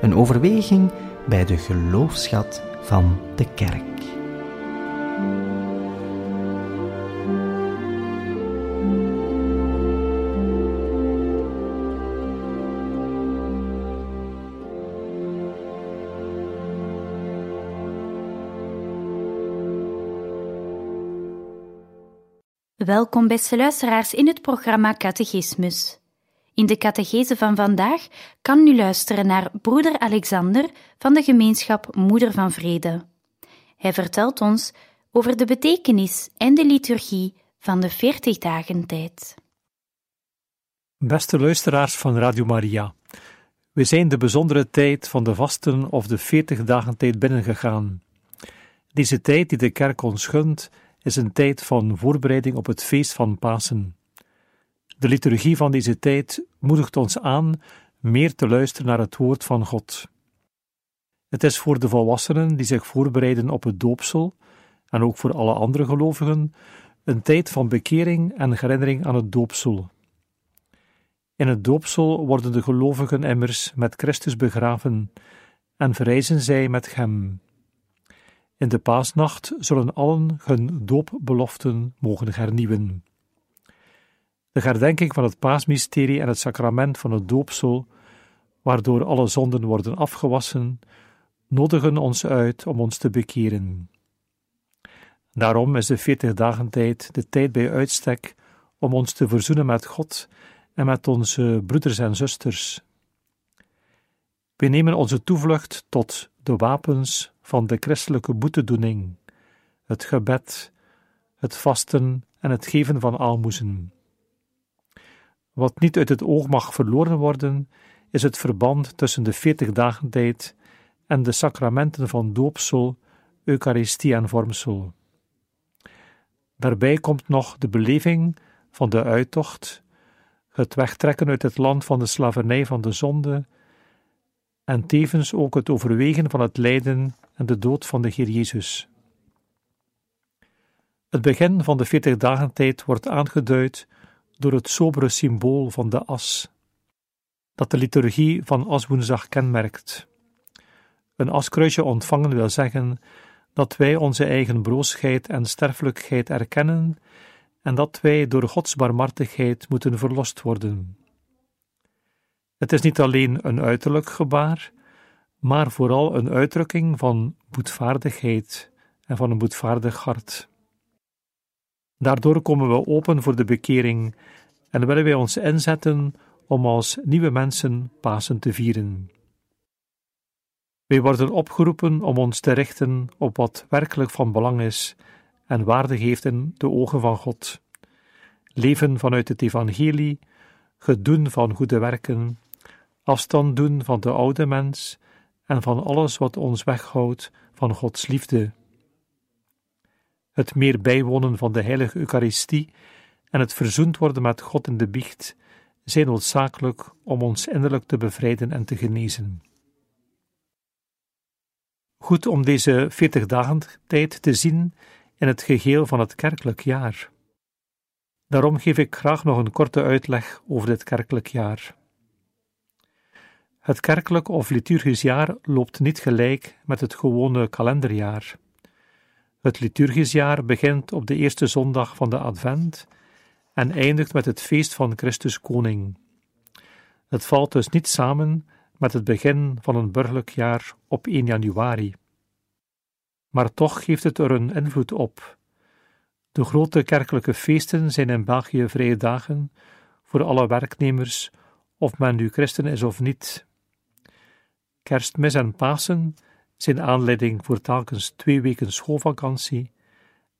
Een overweging bij de geloofschat van de kerk. Welkom beste luisteraars in het programma Catechismus. In de catechese van vandaag kan u luisteren naar broeder Alexander van de gemeenschap Moeder van Vrede. Hij vertelt ons over de betekenis en de liturgie van de 40 dagen tijd. Beste luisteraars van Radio Maria, we zijn de bijzondere tijd van de vasten of de 40 dagen tijd binnengegaan. Deze tijd die de kerk ons gunt, is een tijd van voorbereiding op het feest van Pasen. De liturgie van deze tijd moedigt ons aan meer te luisteren naar het woord van God. Het is voor de volwassenen die zich voorbereiden op het doopsel, en ook voor alle andere gelovigen, een tijd van bekering en herinnering aan het doopsel. In het doopsel worden de gelovigen immers met Christus begraven en verrijzen zij met hem. In de paasnacht zullen allen hun doopbeloften mogen hernieuwen. De herdenking van het paasmysterie en het sacrament van het doopsel, waardoor alle zonden worden afgewassen, nodigen ons uit om ons te bekeren. Daarom is de veertig dagen tijd de tijd bij uitstek om ons te verzoenen met God en met onze broeders en zusters. We nemen onze toevlucht tot de wapens van de christelijke boetedoening, het gebed, het vasten en het geven van aalmoezen. Wat niet uit het oog mag verloren worden, is het verband tussen de veertig dagen tijd en de sacramenten van doopsel, eucharistie en vormsel. Daarbij komt nog de beleving van de uittocht, het wegtrekken uit het land van de slavernij van de zonde en tevens ook het overwegen van het lijden en de dood van de Heer Jezus. Het begin van de veertig dagen tijd wordt aangeduid door het sobere symbool van de as, dat de liturgie van Aswoensdag kenmerkt. Een askruisje ontvangen wil zeggen dat wij onze eigen broosheid en sterfelijkheid erkennen en dat wij door Gods barmhartigheid moeten verlost worden. Het is niet alleen een uiterlijk gebaar, maar vooral een uitdrukking van boetvaardigheid en van een boetvaardig hart. Daardoor komen we open voor de bekering en willen wij ons inzetten om als nieuwe mensen Pasen te vieren. Wij worden opgeroepen om ons te richten op wat werkelijk van belang is en waarde heeft in de ogen van God. Leven vanuit het Evangelie, het doen van goede werken, afstand doen van de oude mens en van alles wat ons weghoudt van Gods liefde. Het meer bijwonen van de heilige Eucharistie en het verzoend worden met God in de biecht zijn noodzakelijk om ons innerlijk te bevrijden en te genezen. Goed om deze veertig dagen tijd te zien in het geheel van het kerkelijk jaar. Daarom geef ik graag nog een korte uitleg over dit kerkelijk jaar. Het kerkelijk of liturgisch jaar loopt niet gelijk met het gewone kalenderjaar. Het liturgisch jaar begint op de eerste zondag van de Advent en eindigt met het feest van Christus Koning. Het valt dus niet samen met het begin van een burgerlijk jaar op 1 januari. Maar toch geeft het er een invloed op. De grote kerkelijke feesten zijn in België vrije dagen voor alle werknemers, of men nu christen is of niet. Kerstmis en Pasen zijn aanleiding voor telkens twee weken schoolvakantie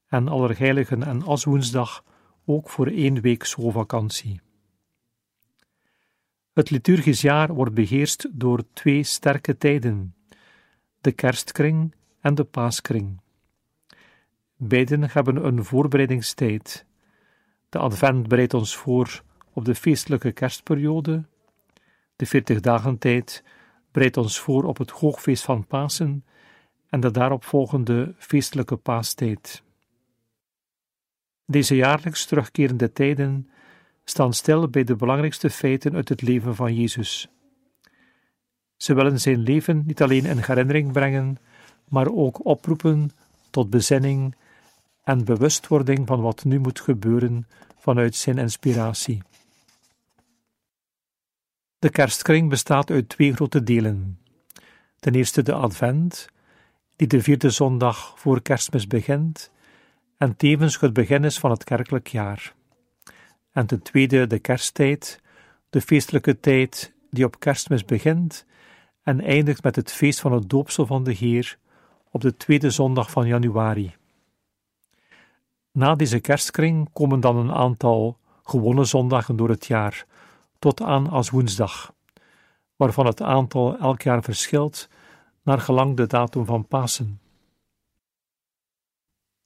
en Allerheiligen en Aswoensdag ook voor één week schoolvakantie. Het liturgisch jaar wordt beheerst door twee sterke tijden, de kerstkring en de paaskring. Beiden hebben een voorbereidingstijd. De advent bereidt ons voor op de feestelijke kerstperiode. De veertig dagen tijd bereidt ons voor op het hoogfeest van Pasen en de daaropvolgende feestelijke paastijd. Deze jaarlijks terugkerende tijden staan stil bij de belangrijkste feiten uit het leven van Jezus. Ze willen zijn leven niet alleen in herinnering brengen, maar ook oproepen tot bezinning en bewustwording van wat nu moet gebeuren vanuit zijn inspiratie. De kerstkring bestaat uit twee grote delen. Ten eerste de Advent, die de vierde zondag voor kerstmis begint en tevens het begin is van het kerkelijk jaar. En ten tweede de kersttijd, de feestelijke tijd die op kerstmis begint en eindigt met het feest van het doopsel van de Heer op de tweede zondag van januari. Na deze kerstkring komen dan een aantal gewone zondagen door het jaar, tot aan als woensdag, waarvan het aantal elk jaar verschilt naar gelang de datum van Pasen.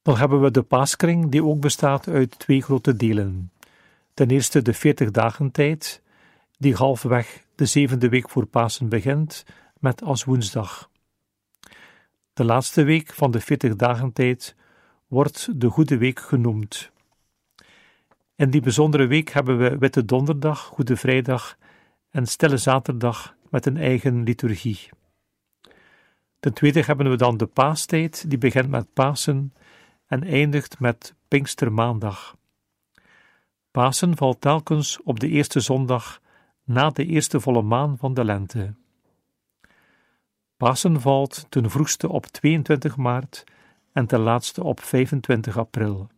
Dan hebben we de paaskring, die ook bestaat uit twee grote delen. Ten eerste de 40 dagen tijd, die halfweg de zevende week voor Pasen begint, met als woensdag. De laatste week van de 40 dagen tijd wordt de Goede Week genoemd. In die bijzondere week hebben we Witte Donderdag, Goede Vrijdag en Stille Zaterdag met een eigen liturgie. Ten tweede hebben we dan de paastijd, die begint met Pasen en eindigt met Pinkstermaandag. Pasen valt telkens op de eerste zondag na de eerste volle maan van de lente. Pasen valt ten vroegste op 22 maart en ten laatste op 25 april.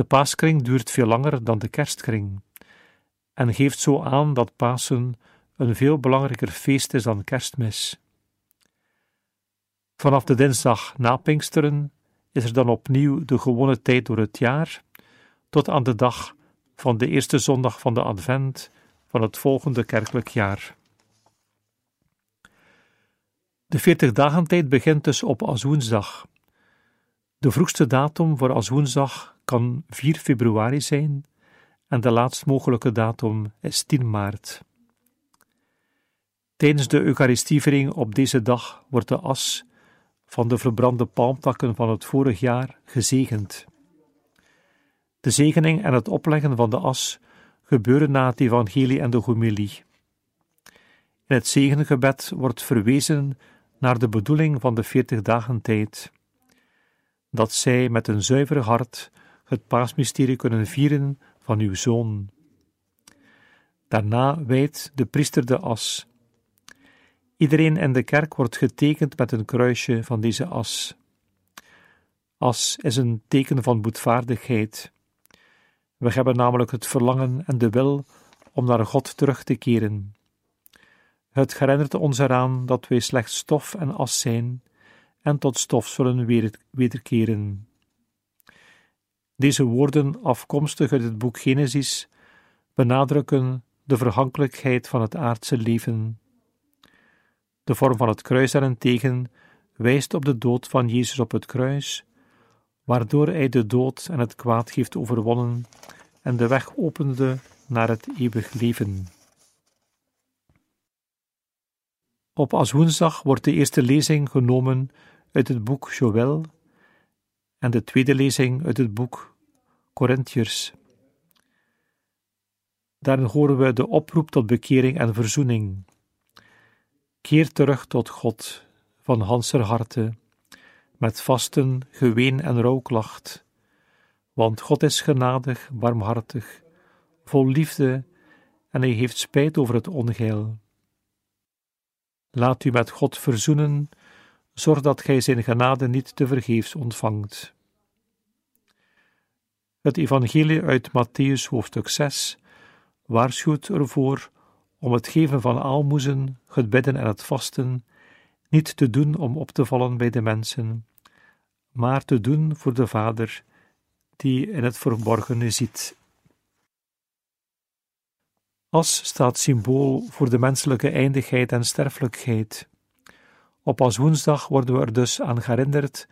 De paaskring duurt veel langer dan de kerstkring en geeft zo aan dat Pasen een veel belangrijker feest is dan kerstmis. Vanaf de dinsdag na Pinksteren is er dan opnieuw de gewone tijd door het jaar, tot aan de dag van de eerste zondag van de Advent van het volgende kerkelijk jaar. De 40 dagen tijd begint dus op Aswoensdag. De vroegste datum voor Aswoensdag kan 4 februari zijn en de laatst mogelijke datum is 10 maart. Tijdens de Eucharistieviering op deze dag wordt de as van de verbrande palmtakken van het vorig jaar gezegend. De zegening en het opleggen van de as gebeuren na het evangelie en de homilie. In het zegengebed wordt verwezen naar de bedoeling van de veertig dagen tijd, dat zij met een zuiver hart het paasmysterie kunnen vieren van uw Zoon. Daarna wijdt de priester de as. Iedereen in de kerk wordt getekend met een kruisje van deze as. As is een teken van boetvaardigheid. We hebben namelijk het verlangen en de wil om naar God terug te keren. Het herinnert ons eraan dat wij slechts stof en as zijn en tot stof zullen wederkeren. Deze woorden, afkomstig uit het boek Genesis, benadrukken de verhankelijkheid van het aardse leven. De vorm van het kruis daarentegen wijst op de dood van Jezus op het kruis, waardoor hij de dood en het kwaad heeft overwonnen en de weg opende naar het eeuwig leven. Op Aswoensdag wordt de eerste lezing genomen uit het boek Joël en de tweede lezing uit het boek Corinthiërs. Daarin horen we de oproep tot bekering en verzoening. Keer terug tot God van hanser harte, met vasten, geween en rouwklacht, want God is genadig, barmhartig, vol liefde en hij heeft spijt over het ongeil. Laat u met God verzoenen, zorg dat gij zijn genade niet te vergeefs ontvangt. Het evangelie uit Matthäus hoofdstuk 6 waarschuwt ervoor om het geven van aalmoezen, het bidden en het vasten niet te doen om op te vallen bij de mensen, maar te doen voor de Vader, die in het verborgene ziet. As staat symbool voor de menselijke eindigheid en sterfelijkheid. Op als woensdag worden we er dus aan herinnerd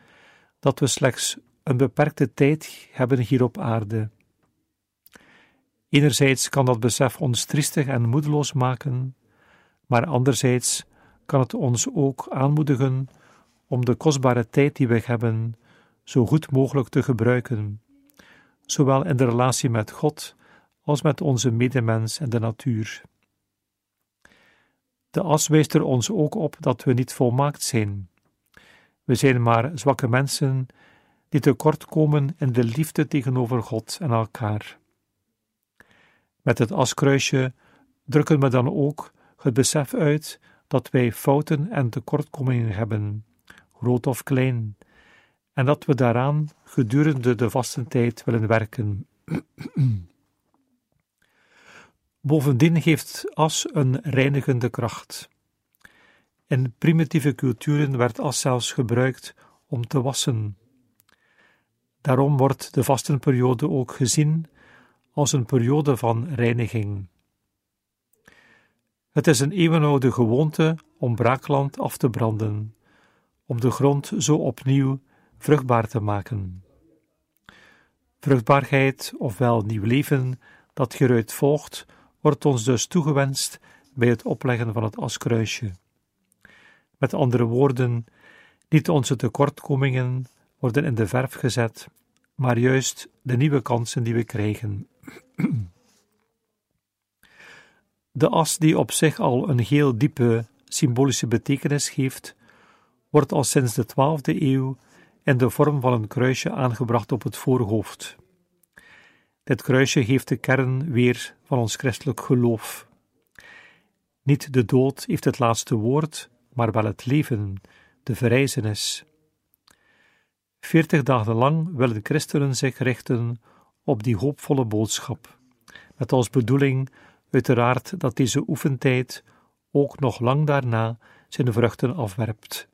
dat we slechts een beperkte tijd hebben hier op aarde. Enerzijds kan dat besef ons triestig en moedeloos maken, maar anderzijds kan het ons ook aanmoedigen om de kostbare tijd die we hebben zo goed mogelijk te gebruiken, zowel in de relatie met God als met onze medemens en de natuur. De as wijst er ons ook op dat we niet volmaakt zijn. We zijn maar zwakke mensen die tekortkomen in de liefde tegenover God en elkaar. Met het askruisje drukken we dan ook het besef uit dat wij fouten en tekortkomingen hebben, groot of klein, en dat we daaraan gedurende de vastentijd willen werken. Bovendien geeft as een reinigende kracht. In primitieve culturen werd as zelfs gebruikt om te wassen. Daarom wordt de vastenperiode ook gezien als een periode van reiniging. Het is een eeuwenoude gewoonte om braakland af te branden, om de grond zo opnieuw vruchtbaar te maken. Vruchtbaarheid, ofwel nieuw leven, dat hieruit volgt, wordt ons dus toegewenst bij het opleggen van het askruisje. Met andere woorden, niet onze tekortkomingen worden in de verf gezet, maar juist de nieuwe kansen die we krijgen. De as die op zich al een heel diepe symbolische betekenis geeft, wordt al sinds de 12e eeuw in de vorm van een kruisje aangebracht op het voorhoofd. Dit kruisje geeft de kern weer van ons christelijk geloof. Niet de dood heeft het laatste woord, maar wel het leven, de verrijzenis. Veertig dagen lang willen christenen zich richten op die hoopvolle boodschap, met als bedoeling uiteraard dat deze oefentijd ook nog lang daarna zijn vruchten afwerpt.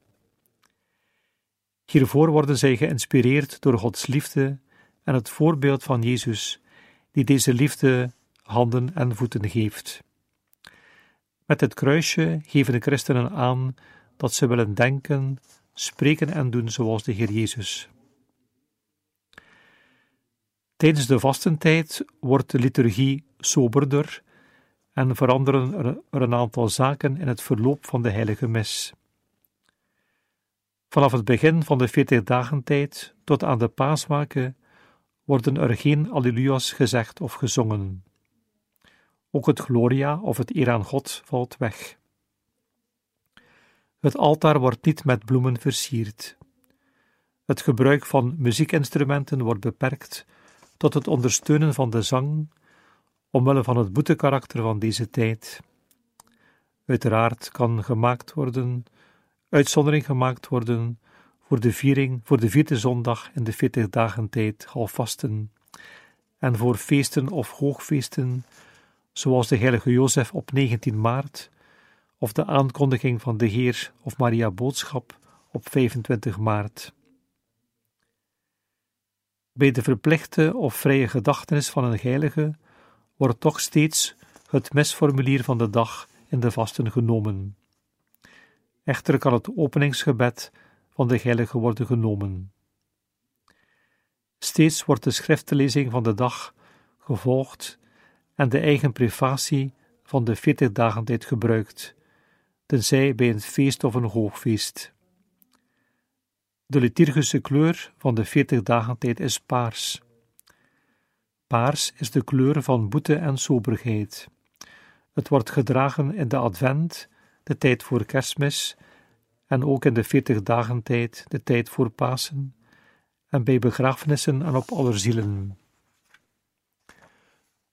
Hiervoor worden zij geïnspireerd door Gods liefde en het voorbeeld van Jezus, die deze liefde handen en voeten geeft. Met het kruisje geven de christenen aan dat ze willen denken, spreken en doen zoals de Heer Jezus. Tijdens de vastentijd wordt de liturgie soberder en veranderen er een aantal zaken in het verloop van de heilige mis. Vanaf het begin van de veertig dagen tijd tot aan de paaswaken worden er geen alleluia's gezegd of gezongen. Ook het Gloria of het eer aan God valt weg. Het altaar wordt niet met bloemen versierd. Het gebruik van muziekinstrumenten wordt beperkt tot het ondersteunen van de zang, omwille van het boetekarakter van deze tijd. Uiteraard kan gemaakt worden, uitzondering gemaakt worden voor de viering, voor de vierde zondag in de veertig dagen tijd halfvasten, en voor feesten of hoogfeesten, zoals de heilige Jozef op 19 maart, of de aankondiging van de Heer of Maria Boodschap op 25 maart. Bij de verplichte of vrije gedachtenis van een heilige wordt toch steeds het mesformulier van de dag in de vasten genomen. Echter kan het openingsgebed van de heilige worden genomen. Steeds wordt de schriftlezing van de dag gevolgd en de eigen privatie van de veertig dagen tijd gebruikt, tenzij bij een feest of een hoogfeest. De liturgische kleur van de veertig dagen tijd is paars. Paars is de kleur van boete en soberheid. Het wordt gedragen in de advent, de tijd voor kerstmis, en ook in de veertig dagen tijd, de tijd voor Pasen, en bij begrafenissen en op allerzielen.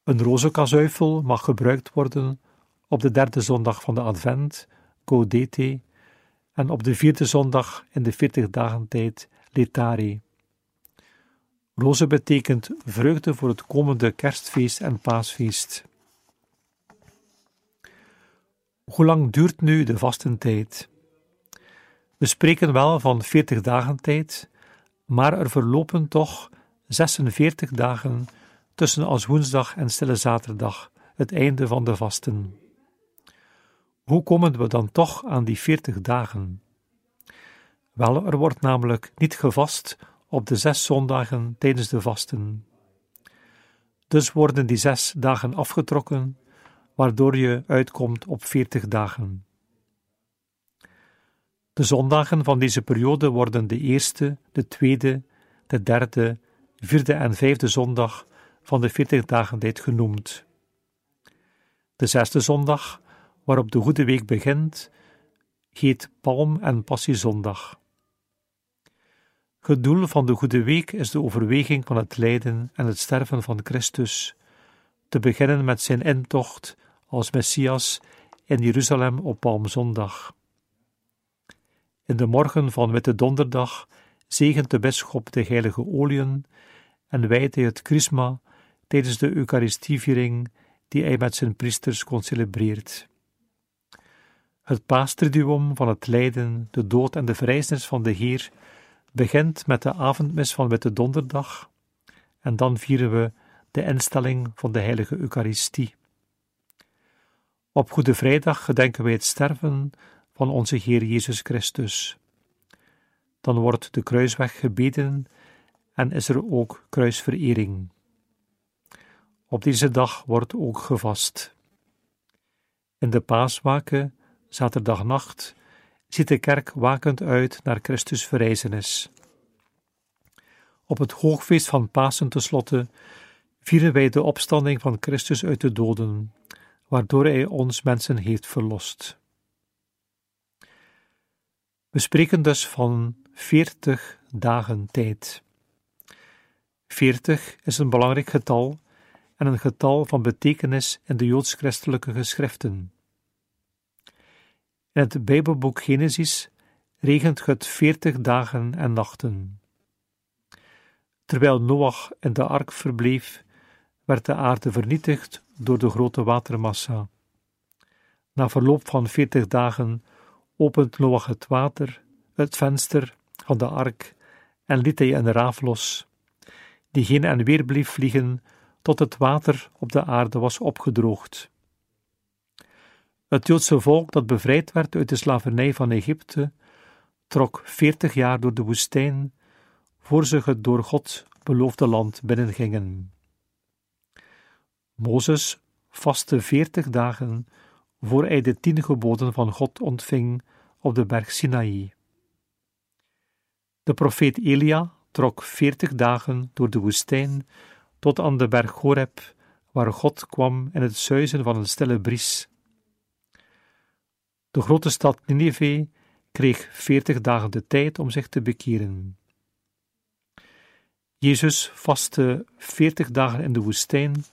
Een rozenkazuifel mag gebruikt worden op de derde zondag van de advent, Gaudete, en op de vierde zondag in de veertig dagen tijd, Letari. Roze betekent vreugde voor het komende kerstfeest en paasfeest. Hoe lang duurt nu de vastentijd? We spreken wel van veertig dagen tijd, maar er verlopen toch 46 dagen tussen als woensdag en stille zaterdag, het einde van de vasten. Hoe komen we dan toch aan die veertig dagen? Wel, er wordt namelijk niet gevast op de zes zondagen tijdens de vasten. Dus worden die zes dagen afgetrokken, waardoor je uitkomt op veertig dagen. De zondagen van deze periode worden de eerste, de tweede, de derde, vierde en vijfde zondag van de veertig dagen tijd genoemd. De zesde zondag, waarop de Goede Week begint, heet Palm- en Passiezondag. Het doel van de Goede Week is de overweging van het lijden en het sterven van Christus, te beginnen met zijn intocht als Messias in Jeruzalem op Palmzondag. In de morgen van Witte Donderdag zegent de bisschop de heilige oliën en wijdt hij het chrisma tijdens de Eucharistieviering die hij met zijn priesters concelebreert. Het paastriduum van het lijden, de dood en de verrijzenis van de Heer begint met de avondmis van Witte Donderdag en dan vieren we de instelling van de heilige Eucharistie. Op Goede Vrijdag gedenken wij het sterven van onze Heer Jezus Christus. Dan wordt de kruisweg gebeden en is er ook kruisverering. Op deze dag wordt ook gevast. In de paaswaken, zaterdagnacht, ziet de kerk wakend uit naar Christus verrijzenis. Op het hoogfeest van Pasen tenslotte vieren wij de opstanding van Christus uit de doden, waardoor hij ons mensen heeft verlost. We spreken dus van veertig dagen tijd. Veertig is een belangrijk getal en een getal van betekenis in de joods-christelijke geschriften. In het Bijbelboek Genesis regent het veertig dagen en nachten. Terwijl Noach in de ark verbleef, werd de aarde vernietigd door de grote watermassa. Na verloop van veertig dagen opent Noach het water, het venster van de ark, en liet hij een raaf los, die heen en weer bleef vliegen tot het water op de aarde was opgedroogd. Het Joodse volk dat bevrijd werd uit de slavernij van Egypte, trok veertig jaar door de woestijn, voor ze het door God beloofde land binnengingen. Mozes vastte veertig dagen voor hij de tien geboden van God ontving op de berg Sinaï. De profeet Elia trok veertig dagen door de woestijn tot aan de berg Horeb, waar God kwam in het zuizen van een stille bries. De grote stad Nineveh kreeg veertig dagen de tijd om zich te bekeren. Jezus vastte veertig dagen in de woestijn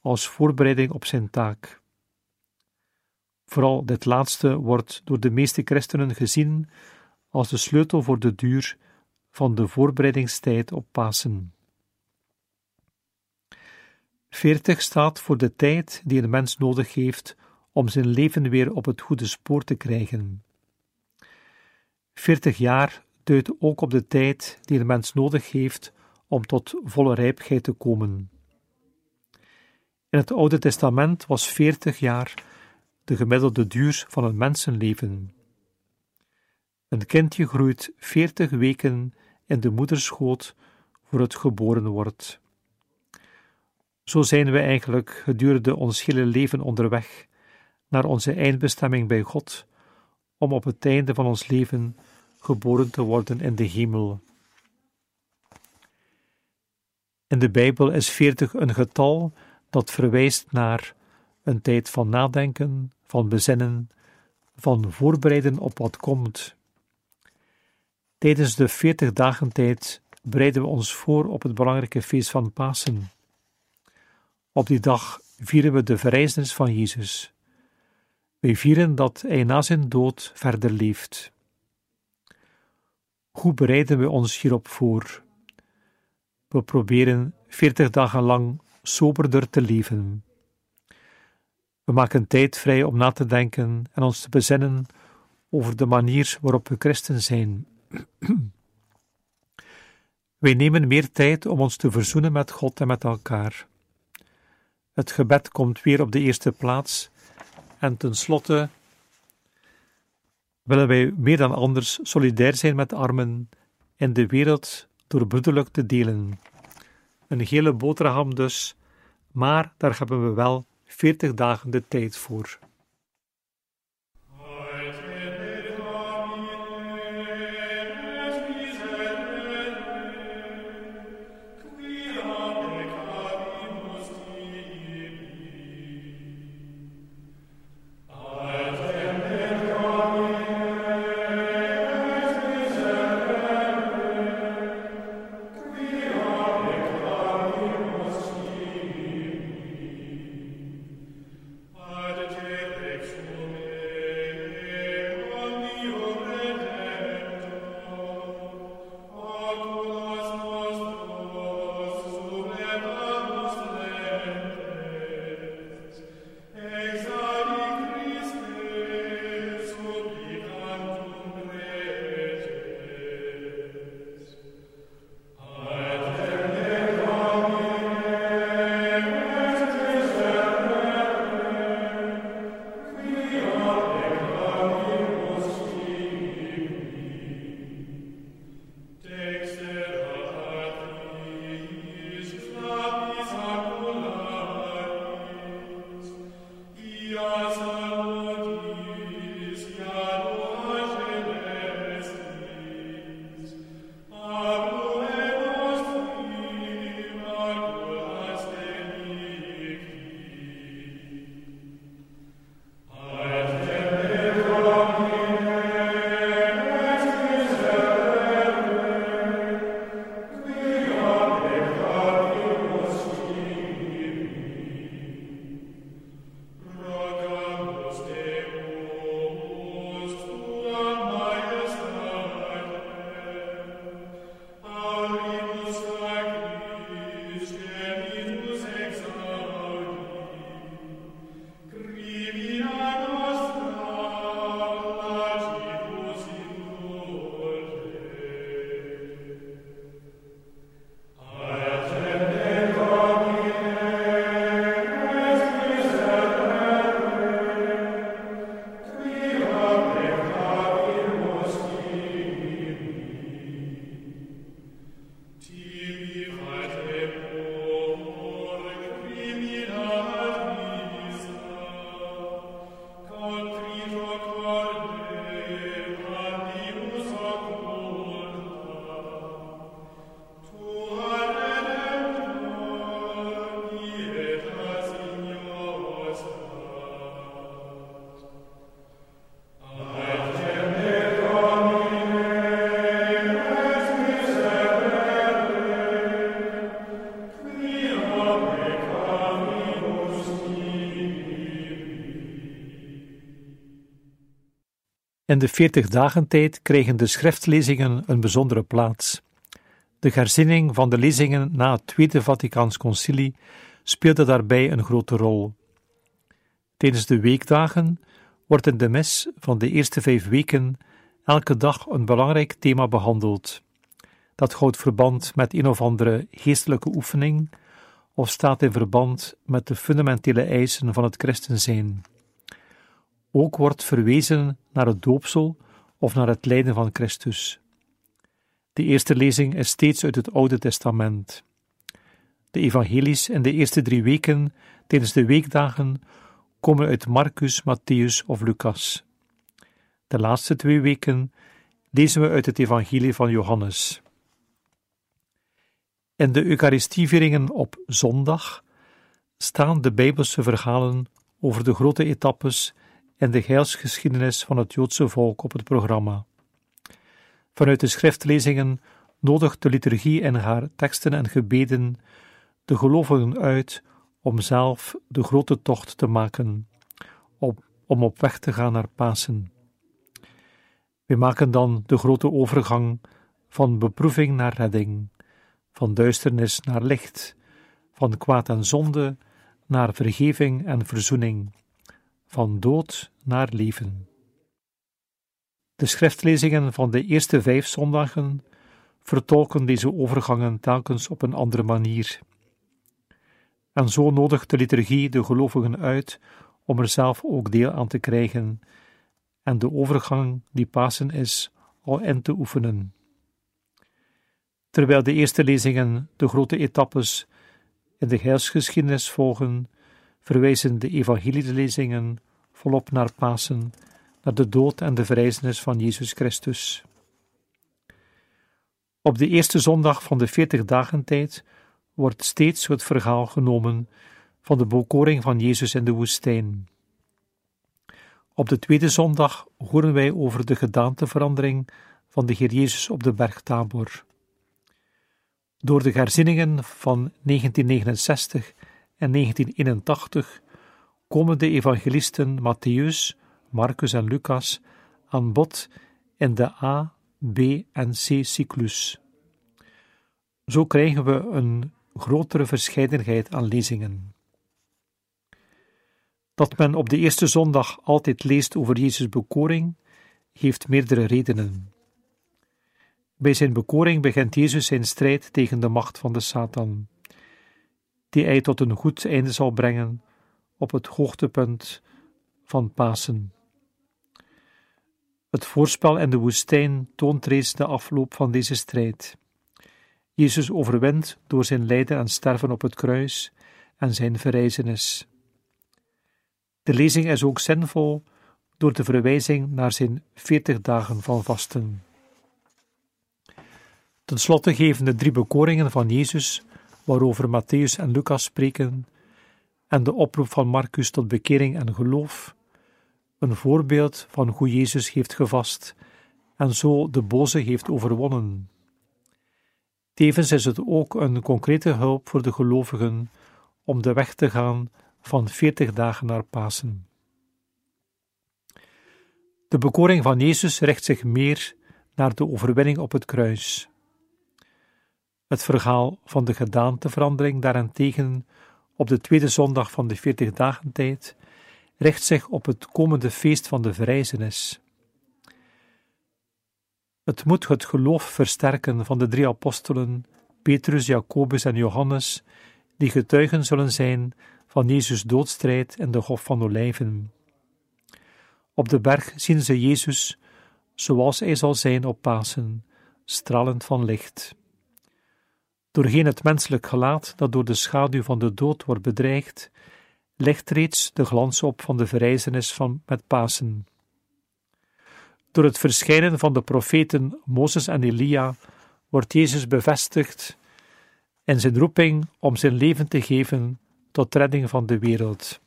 als voorbereiding op zijn taak. Vooral dit laatste wordt door de meeste christenen gezien als de sleutel voor de duur van de voorbereidingstijd op Pasen. Veertig staat voor de tijd die een mens nodig heeft om zijn leven weer op het goede spoor te krijgen. Veertig jaar duidt ook op de tijd die een mens nodig heeft om tot volle rijpheid te komen. In het Oude Testament was veertig jaar de gemiddelde duur van een mensenleven. Een kindje groeit veertig weken in de moederschoot voor het geboren wordt. Zo zijn we eigenlijk gedurende ons hele leven onderweg naar onze eindbestemming bij God, om op het einde van ons leven geboren te worden in de hemel. In de Bijbel is veertig een getal dat verwijst naar een tijd van nadenken, van bezinnen, van voorbereiden op wat komt. Tijdens de veertig dagen tijd bereiden we ons voor op het belangrijke feest van Pasen. Op die dag vieren we de verrijzenis van Jezus. Wij vieren dat Hij na zijn dood verder leeft. Hoe bereiden we ons hierop voor? We proberen veertig dagen lang soberder te leven. We maken tijd vrij om na te denken en ons te bezinnen over de manier waarop we christen zijn. Wij nemen meer tijd om ons te verzoenen met God en met elkaar. Het gebed komt weer op de eerste plaats en tenslotte willen wij meer dan anders solidair zijn met de armen en de wereld door broederlijk te delen. Een gele boterham dus, maar daar hebben we wel veertig dagen de tijd voor. Dios. In de veertig dagen tijd kregen de schriftlezingen een bijzondere plaats. De herzinning van de lezingen na het Tweede Vaticaans Concilie speelde daarbij een grote rol. Tijdens de weekdagen wordt in de mis van de eerste vijf weken elke dag een belangrijk thema behandeld. Dat houdt verband met een of andere geestelijke oefening of staat in verband met de fundamentele eisen van het christen zijn. Ook wordt verwezen naar het doopsel of naar het lijden van Christus. De eerste lezing is steeds uit het Oude Testament. De evangelies in de eerste drie weken tijdens de weekdagen komen uit Marcus, Matthäus of Lucas. De laatste twee weken lezen we uit het evangelie van Johannes. In de Eucharistievieringen op zondag staan de Bijbelse verhalen over de grote etappes en de heilsgeschiedenis van het Joodse volk op het programma. Vanuit de schriftlezingen nodigt de liturgie in haar teksten en gebeden de gelovigen uit om zelf de grote tocht te maken, om, om op weg te gaan naar Pasen. We maken dan de grote overgang van beproeving naar redding, van duisternis naar licht, van kwaad en zonde naar vergeving en verzoening van dood naar leven. De schriftlezingen van de eerste vijf zondagen vertolken deze overgangen telkens op een andere manier. En zo nodigt de liturgie de gelovigen uit om er zelf ook deel aan te krijgen en de overgang die Pasen is al in te oefenen. Terwijl de eerste lezingen de grote etappes in de heilsgeschiedenis volgen, verwijzen de evangelielezingen volop naar Pasen, naar de dood en de verrijzenis van Jezus Christus. Op de eerste zondag van de veertig dagen tijd wordt steeds het verhaal genomen van de bekoring van Jezus in de woestijn. Op de tweede zondag horen wij over de gedaanteverandering van de Heer Jezus op de berg Tabor. Door de herzieningen van 1969 en 1981 komen de evangelisten Matthäus, Marcus en Lucas aan bod in de A, B en C cyclus. Zo krijgen we een grotere verscheidenheid aan lezingen. Dat men op de eerste zondag altijd leest over Jezus' bekoring, heeft meerdere redenen. Bij zijn bekoring begint Jezus zijn strijd tegen de macht van de Satan, die hij tot een goed einde zal brengen op het hoogtepunt van Pasen. Het voorspel in de woestijn toont reeds de afloop van deze strijd. Jezus overwint door zijn lijden en sterven op het kruis en zijn verrijzenis. De lezing is ook zinvol door de verwijzing naar zijn veertig dagen van vasten. Ten slotte geven de drie bekoringen van Jezus, waarover Matthäus en Lucas spreken, en de oproep van Marcus tot bekering en geloof, een voorbeeld van hoe Jezus heeft gevast en zo de boze heeft overwonnen. Tevens is het ook een concrete hulp voor de gelovigen om de weg te gaan van veertig dagen naar Pasen. De bekoring van Jezus richt zich meer naar de overwinning op het kruis. Het verhaal van de gedaanteverandering daarentegen op de tweede zondag van de veertig dagen tijd richt zich op het komende feest van de verrijzenis. Het moet het geloof versterken van de drie apostelen, Petrus, Jacobus en Johannes, die getuigen zullen zijn van Jezus' doodstrijd in de Hof van Olijven. Op de berg zien ze Jezus, zoals hij zal zijn op Pasen, stralend van licht. Doorheen het menselijk gelaat dat door de schaduw van de dood wordt bedreigd, legt reeds de glans op van de verrijzenis van met Pasen. Door het verschijnen van de profeten Mozes en Elia wordt Jezus bevestigd in zijn roeping om zijn leven te geven tot redding van de wereld.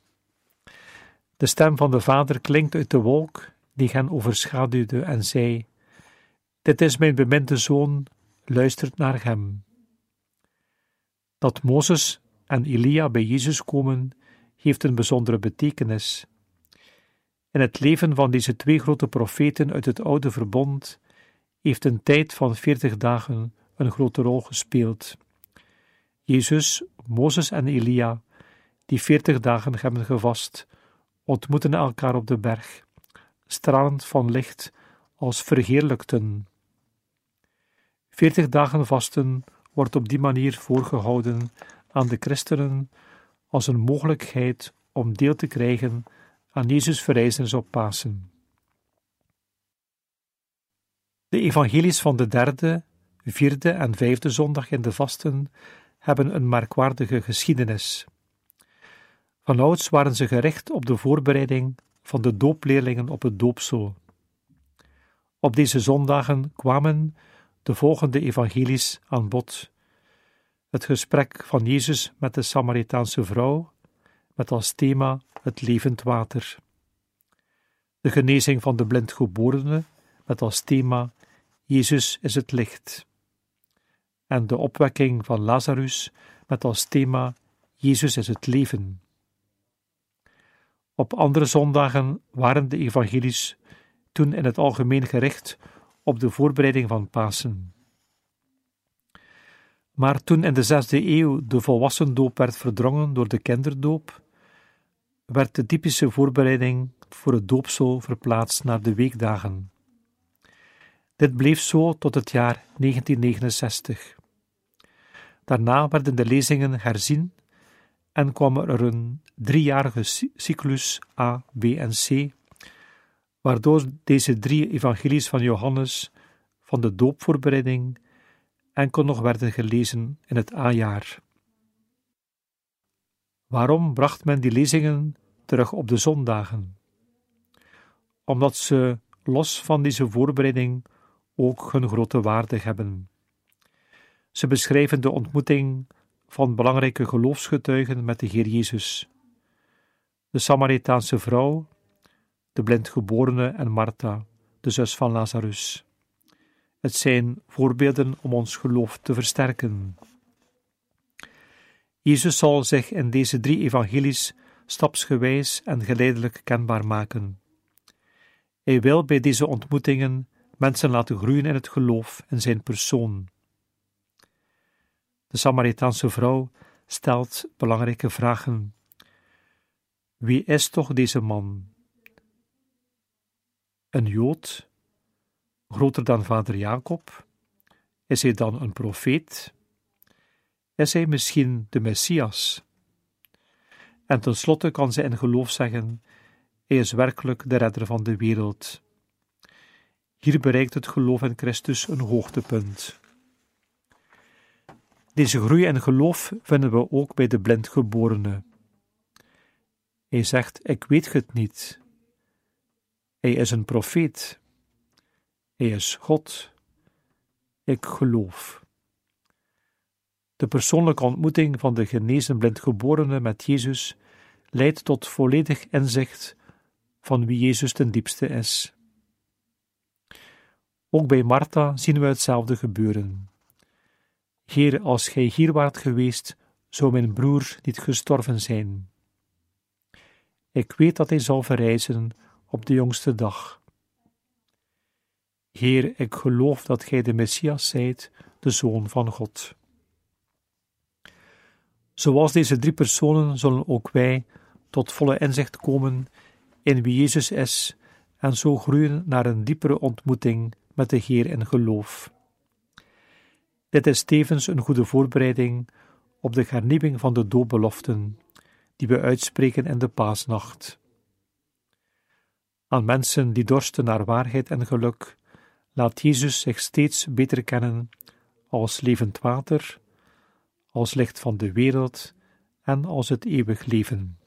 De stem van de Vader klinkt uit de wolk die hen overschaduwde en zei: Dit is mijn beminde zoon, luistert naar hem. Dat Mozes en Elia bij Jezus komen, heeft een bijzondere betekenis. In het leven van deze twee grote profeten uit het oude verbond heeft een tijd van veertig dagen een grote rol gespeeld. Jezus, Mozes en Elia, die veertig dagen hebben gevast, ontmoeten elkaar op de berg, stralend van licht als verheerlijkten. Veertig dagen vasten wordt op die manier voorgehouden aan de christenen als een mogelijkheid om deel te krijgen aan Jezus' verrijzenis op Pasen. De evangelies van de derde, vierde en vijfde zondag in de vasten hebben een merkwaardige geschiedenis. Vanouds waren ze gericht op de voorbereiding van de doopleerlingen op het doopsel. Op deze zondagen kwamen de volgende evangelies aan bod. Het gesprek van Jezus met de Samaritaanse vrouw, met als thema het levend water. De genezing van de blindgeborene, met als thema Jezus is het licht. En de opwekking van Lazarus, met als thema Jezus is het leven. Op andere zondagen waren de evangelies toen in het algemeen gericht op de voorbereiding van Pasen. Maar toen in de zesde eeuw de volwassendoop werd verdrongen door de kinderdoop, werd de typische voorbereiding voor het doopsel verplaatst naar de weekdagen. Dit bleef zo tot het jaar 1969. Daarna werden de lezingen herzien en kwam er een driejarige cyclus A, B en C, waardoor deze drie evangelies van Johannes van de doopvoorbereiding enkel nog werden gelezen in het aanjaar. Waarom bracht men die lezingen terug op de zondagen? Omdat ze, los van deze voorbereiding, ook hun grote waarde hebben. Ze beschrijven de ontmoeting van belangrijke geloofsgetuigen met de Heer Jezus. De Samaritaanse vrouw, de blindgeborene en Martha, de zus van Lazarus. Het zijn voorbeelden om ons geloof te versterken. Jezus zal zich in deze drie evangelies stapsgewijs en geleidelijk kenbaar maken. Hij wil bij deze ontmoetingen mensen laten groeien in het geloof in zijn persoon. De Samaritaanse vrouw stelt belangrijke vragen. Wie is toch deze man? Een Jood, groter dan vader Jacob? Is hij dan een profeet? Is hij misschien de Messias? En tenslotte kan ze in geloof zeggen: Hij is werkelijk de redder van de wereld. Hier bereikt het geloof in Christus een hoogtepunt. Deze groei in geloof vinden we ook bij de blindgeborene. Hij zegt: Ik weet het niet. Hij is een profeet. Hij is God. Ik geloof. De persoonlijke ontmoeting van de genezen blindgeborene met Jezus leidt tot volledig inzicht van wie Jezus ten diepste is. Ook bij Martha zien we hetzelfde gebeuren. Heer, als gij hier waart geweest, zou mijn broer niet gestorven zijn. Ik weet dat hij zal verrijzen op de jongste dag. Heer, ik geloof dat gij de Messias zijt, de Zoon van God. Zoals deze drie personen zullen ook wij tot volle inzicht komen in wie Jezus is en zo groeien naar een diepere ontmoeting met de Heer in geloof. Dit is tevens een goede voorbereiding op de hernieuwing van de doopbeloften, die we uitspreken in de paasnacht. Aan mensen die dorsten naar waarheid en geluk, laat Jezus zich steeds beter kennen als levend water, als licht van de wereld en als het eeuwig leven.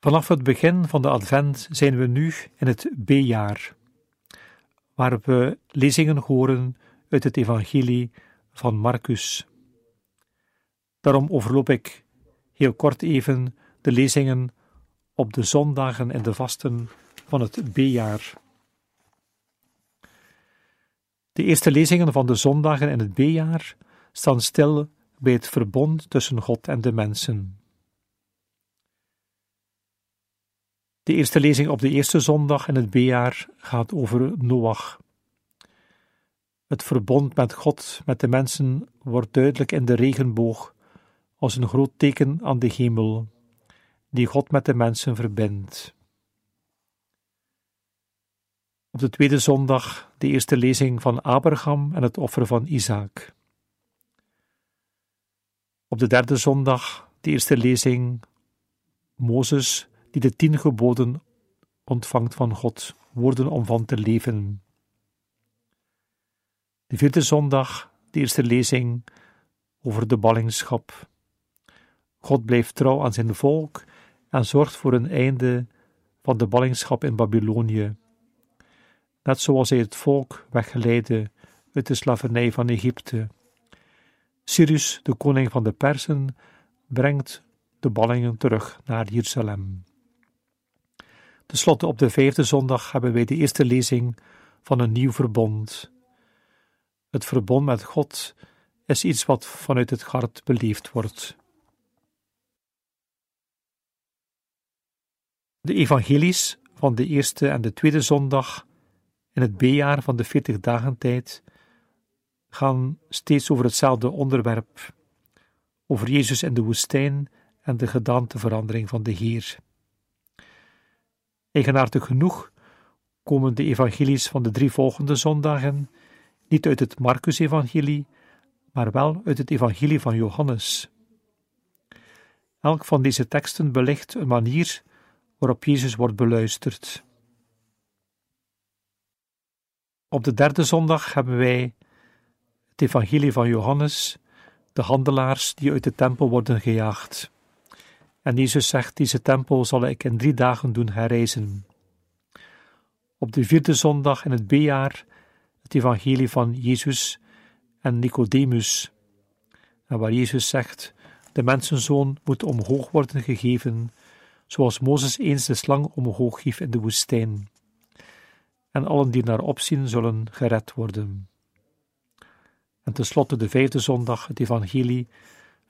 Vanaf het begin van de Advent zijn we nu in het B-jaar, waar we lezingen horen uit het Evangelie van Marcus. Daarom overloop ik heel kort even de lezingen op de zondagen en de vasten van het B-jaar. De eerste lezingen van de zondagen in het B-jaar staan stil bij het verbond tussen God en de mensen. De eerste lezing op de eerste zondag in het B-jaar gaat over Noach. Het verbond met God, met de mensen, wordt duidelijk in de regenboog als een groot teken aan de hemel, die God met de mensen verbindt. Op de tweede zondag de eerste lezing van Abraham en het offer van Isaac. Op de derde zondag de eerste lezing Mozes die de tien geboden ontvangt van God, woorden om van te leven. De vierde zondag de eerste lezing over de ballingschap. God blijft trouw aan zijn volk en zorgt voor een einde van de ballingschap in Babylonië net zoals hij het volk weggeleidde uit de slavernij van Egypte. Cyrus, de koning van de Persen, brengt de ballingen terug naar Jeruzalem. Ten slotte op de vijfde zondag hebben wij de eerste lezing van een nieuw verbond. Het verbond met God is iets wat vanuit het hart beleefd wordt. De evangelies van de eerste en de tweede zondag in het B-jaar van de 40 dagen tijd gaan steeds over hetzelfde onderwerp, over Jezus in de woestijn en de gedaanteverandering van de Heer. Eigenaardig genoeg komen de evangelies van de drie volgende zondagen niet uit het Marcus-evangelie, maar wel uit het evangelie van Johannes. Elk van deze teksten belicht een manier waarop Jezus wordt beluisterd. Op de derde zondag hebben wij het evangelie van Johannes, de handelaars die uit de tempel worden gejaagd. En Jezus zegt, deze tempel zal ik in drie dagen doen herrijzen. Op de vierde zondag in het B-jaar het evangelie van Jezus en Nicodemus, en waar Jezus zegt, de mensenzoon moet omhoog worden gegeven, zoals Mozes eens de slang omhoog hief in de woestijn. En allen die naar opzien zullen gered worden. En tenslotte de vijfde zondag, het evangelie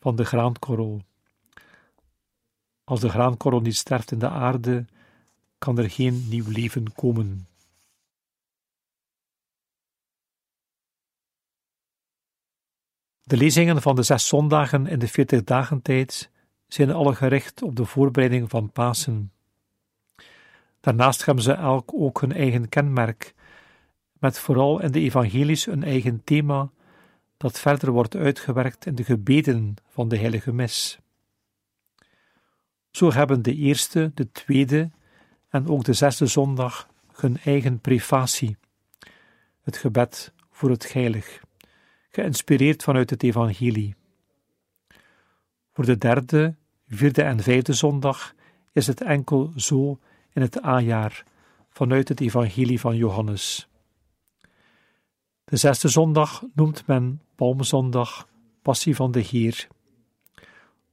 van de graankorrel. Als de graankorrel niet sterft in de aarde, kan er geen nieuw leven komen. De lezingen van de zes zondagen in de veertig dagentijd zijn alle gericht op de voorbereiding van Pasen. Daarnaast hebben ze elk ook hun eigen kenmerk, met vooral in de evangelies een eigen thema dat verder wordt uitgewerkt in de gebeden van de heilige mis. Zo hebben de eerste, de tweede en ook de zesde zondag hun eigen prefatie, het gebed voor het heilig, geïnspireerd vanuit het evangelie. Voor de derde, vierde en vijfde zondag is het enkel zo in het A-jaar vanuit het evangelie van Johannes. De zesde zondag noemt men Palmzondag, Passie van de Heer.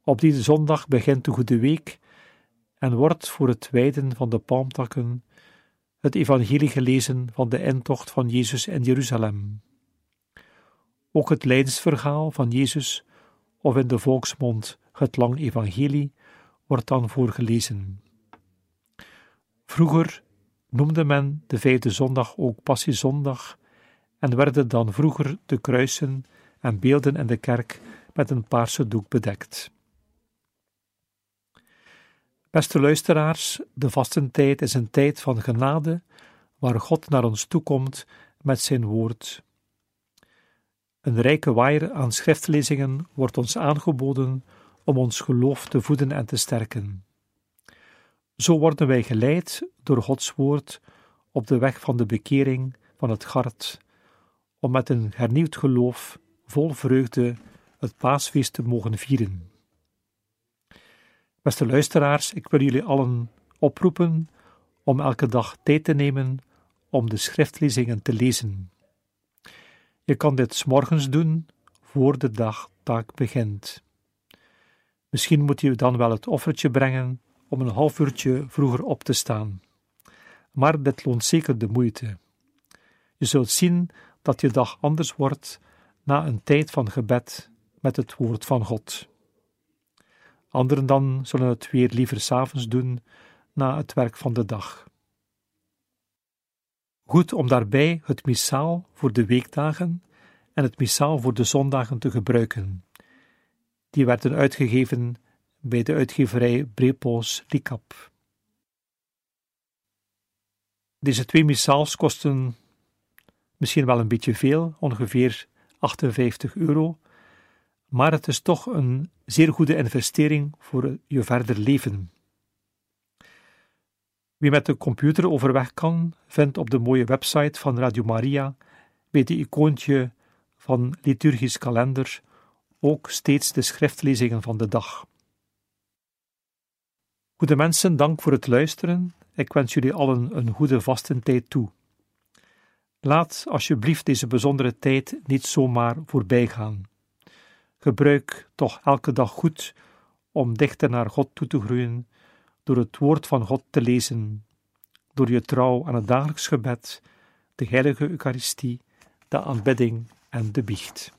Op die zondag begint de Goede Week en wordt voor het wijden van de palmtakken het evangelie gelezen van de intocht van Jezus in Jeruzalem. Ook het lijdensverhaal van Jezus, of in de volksmond het lang evangelie, wordt dan voorgelezen. Vroeger noemde men de vijfde zondag ook Passiezondag en werden dan vroeger de kruisen en beelden in de kerk met een paarse doek bedekt. Beste luisteraars, de vastentijd is een tijd van genade, waar God naar ons toekomt met zijn woord. Een rijke waaier aan schriftlezingen wordt ons aangeboden om ons geloof te voeden en te sterken. Zo worden wij geleid door Gods woord op de weg van de bekering van het hart, om met een hernieuwd geloof vol vreugde het paasfeest te mogen vieren. Beste luisteraars, ik wil jullie allen oproepen om elke dag tijd te nemen om de schriftlezingen te lezen. Je kan dit s morgens doen voor de dagtaak begint. Misschien moet je dan wel het offertje brengen om een half uurtje vroeger op te staan. Maar dit loont zeker de moeite. Je zult zien dat je dag anders wordt na een tijd van gebed met het woord van God. Anderen dan zullen het weer liever s'avonds doen na het werk van de dag. Goed om daarbij het missaal voor de weekdagen en het missaal voor de zondagen te gebruiken. Die werden uitgegeven bij de uitgeverij Brepos Likap. Deze twee missaals kosten misschien wel een beetje veel, ongeveer 58 euro, maar het is toch een zeer goede investering voor je verder leven. Wie met de computer overweg kan, vindt op de mooie website van Radio Maria bij de icoontje van liturgisch kalender ook steeds de schriftlezingen van de dag. Goede mensen, dank voor het luisteren. Ik wens jullie allen een goede vastentijd toe. Laat alsjeblieft deze bijzondere tijd niet zomaar voorbij gaan. Gebruik toch elke dag goed om dichter naar God toe te groeien, door het woord van God te lezen, door je trouw aan het dagelijks gebed, de heilige Eucharistie, de aanbidding en de biecht.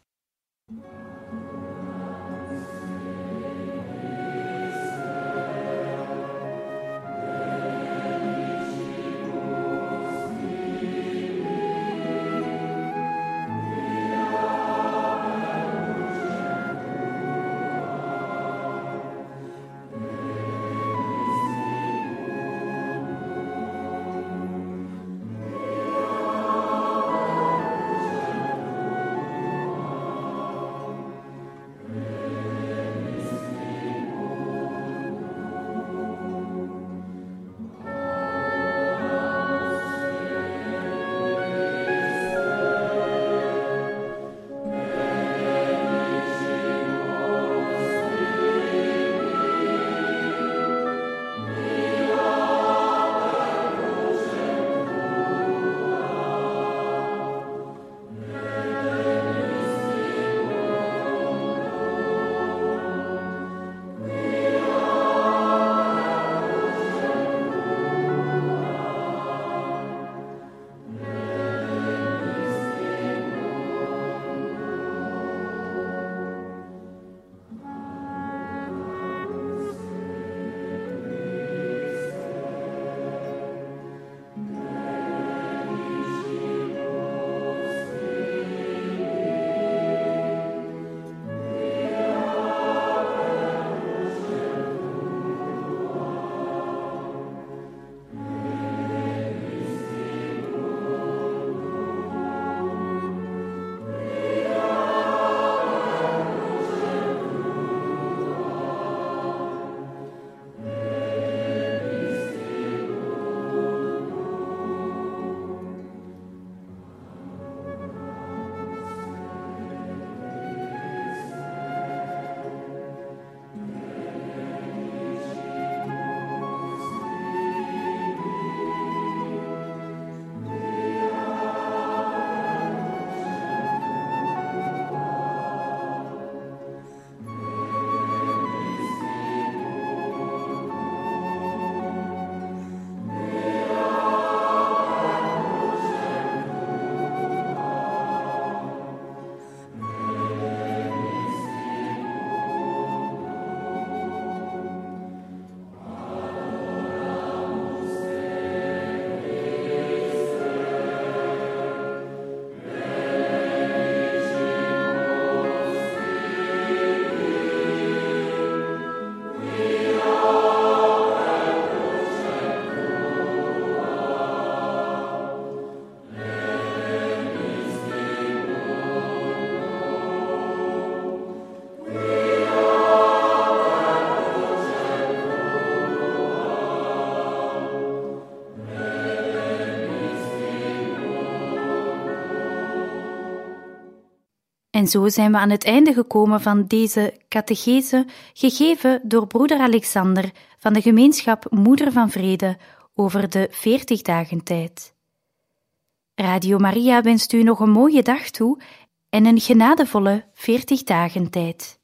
En zo zijn we aan het einde gekomen van deze catechese, gegeven door broeder Alexander van de gemeenschap Moeder van Vrede over de 40 dagen tijd. Radio Maria wenst u nog een mooie dag toe en een genadevolle 40 dagen tijd.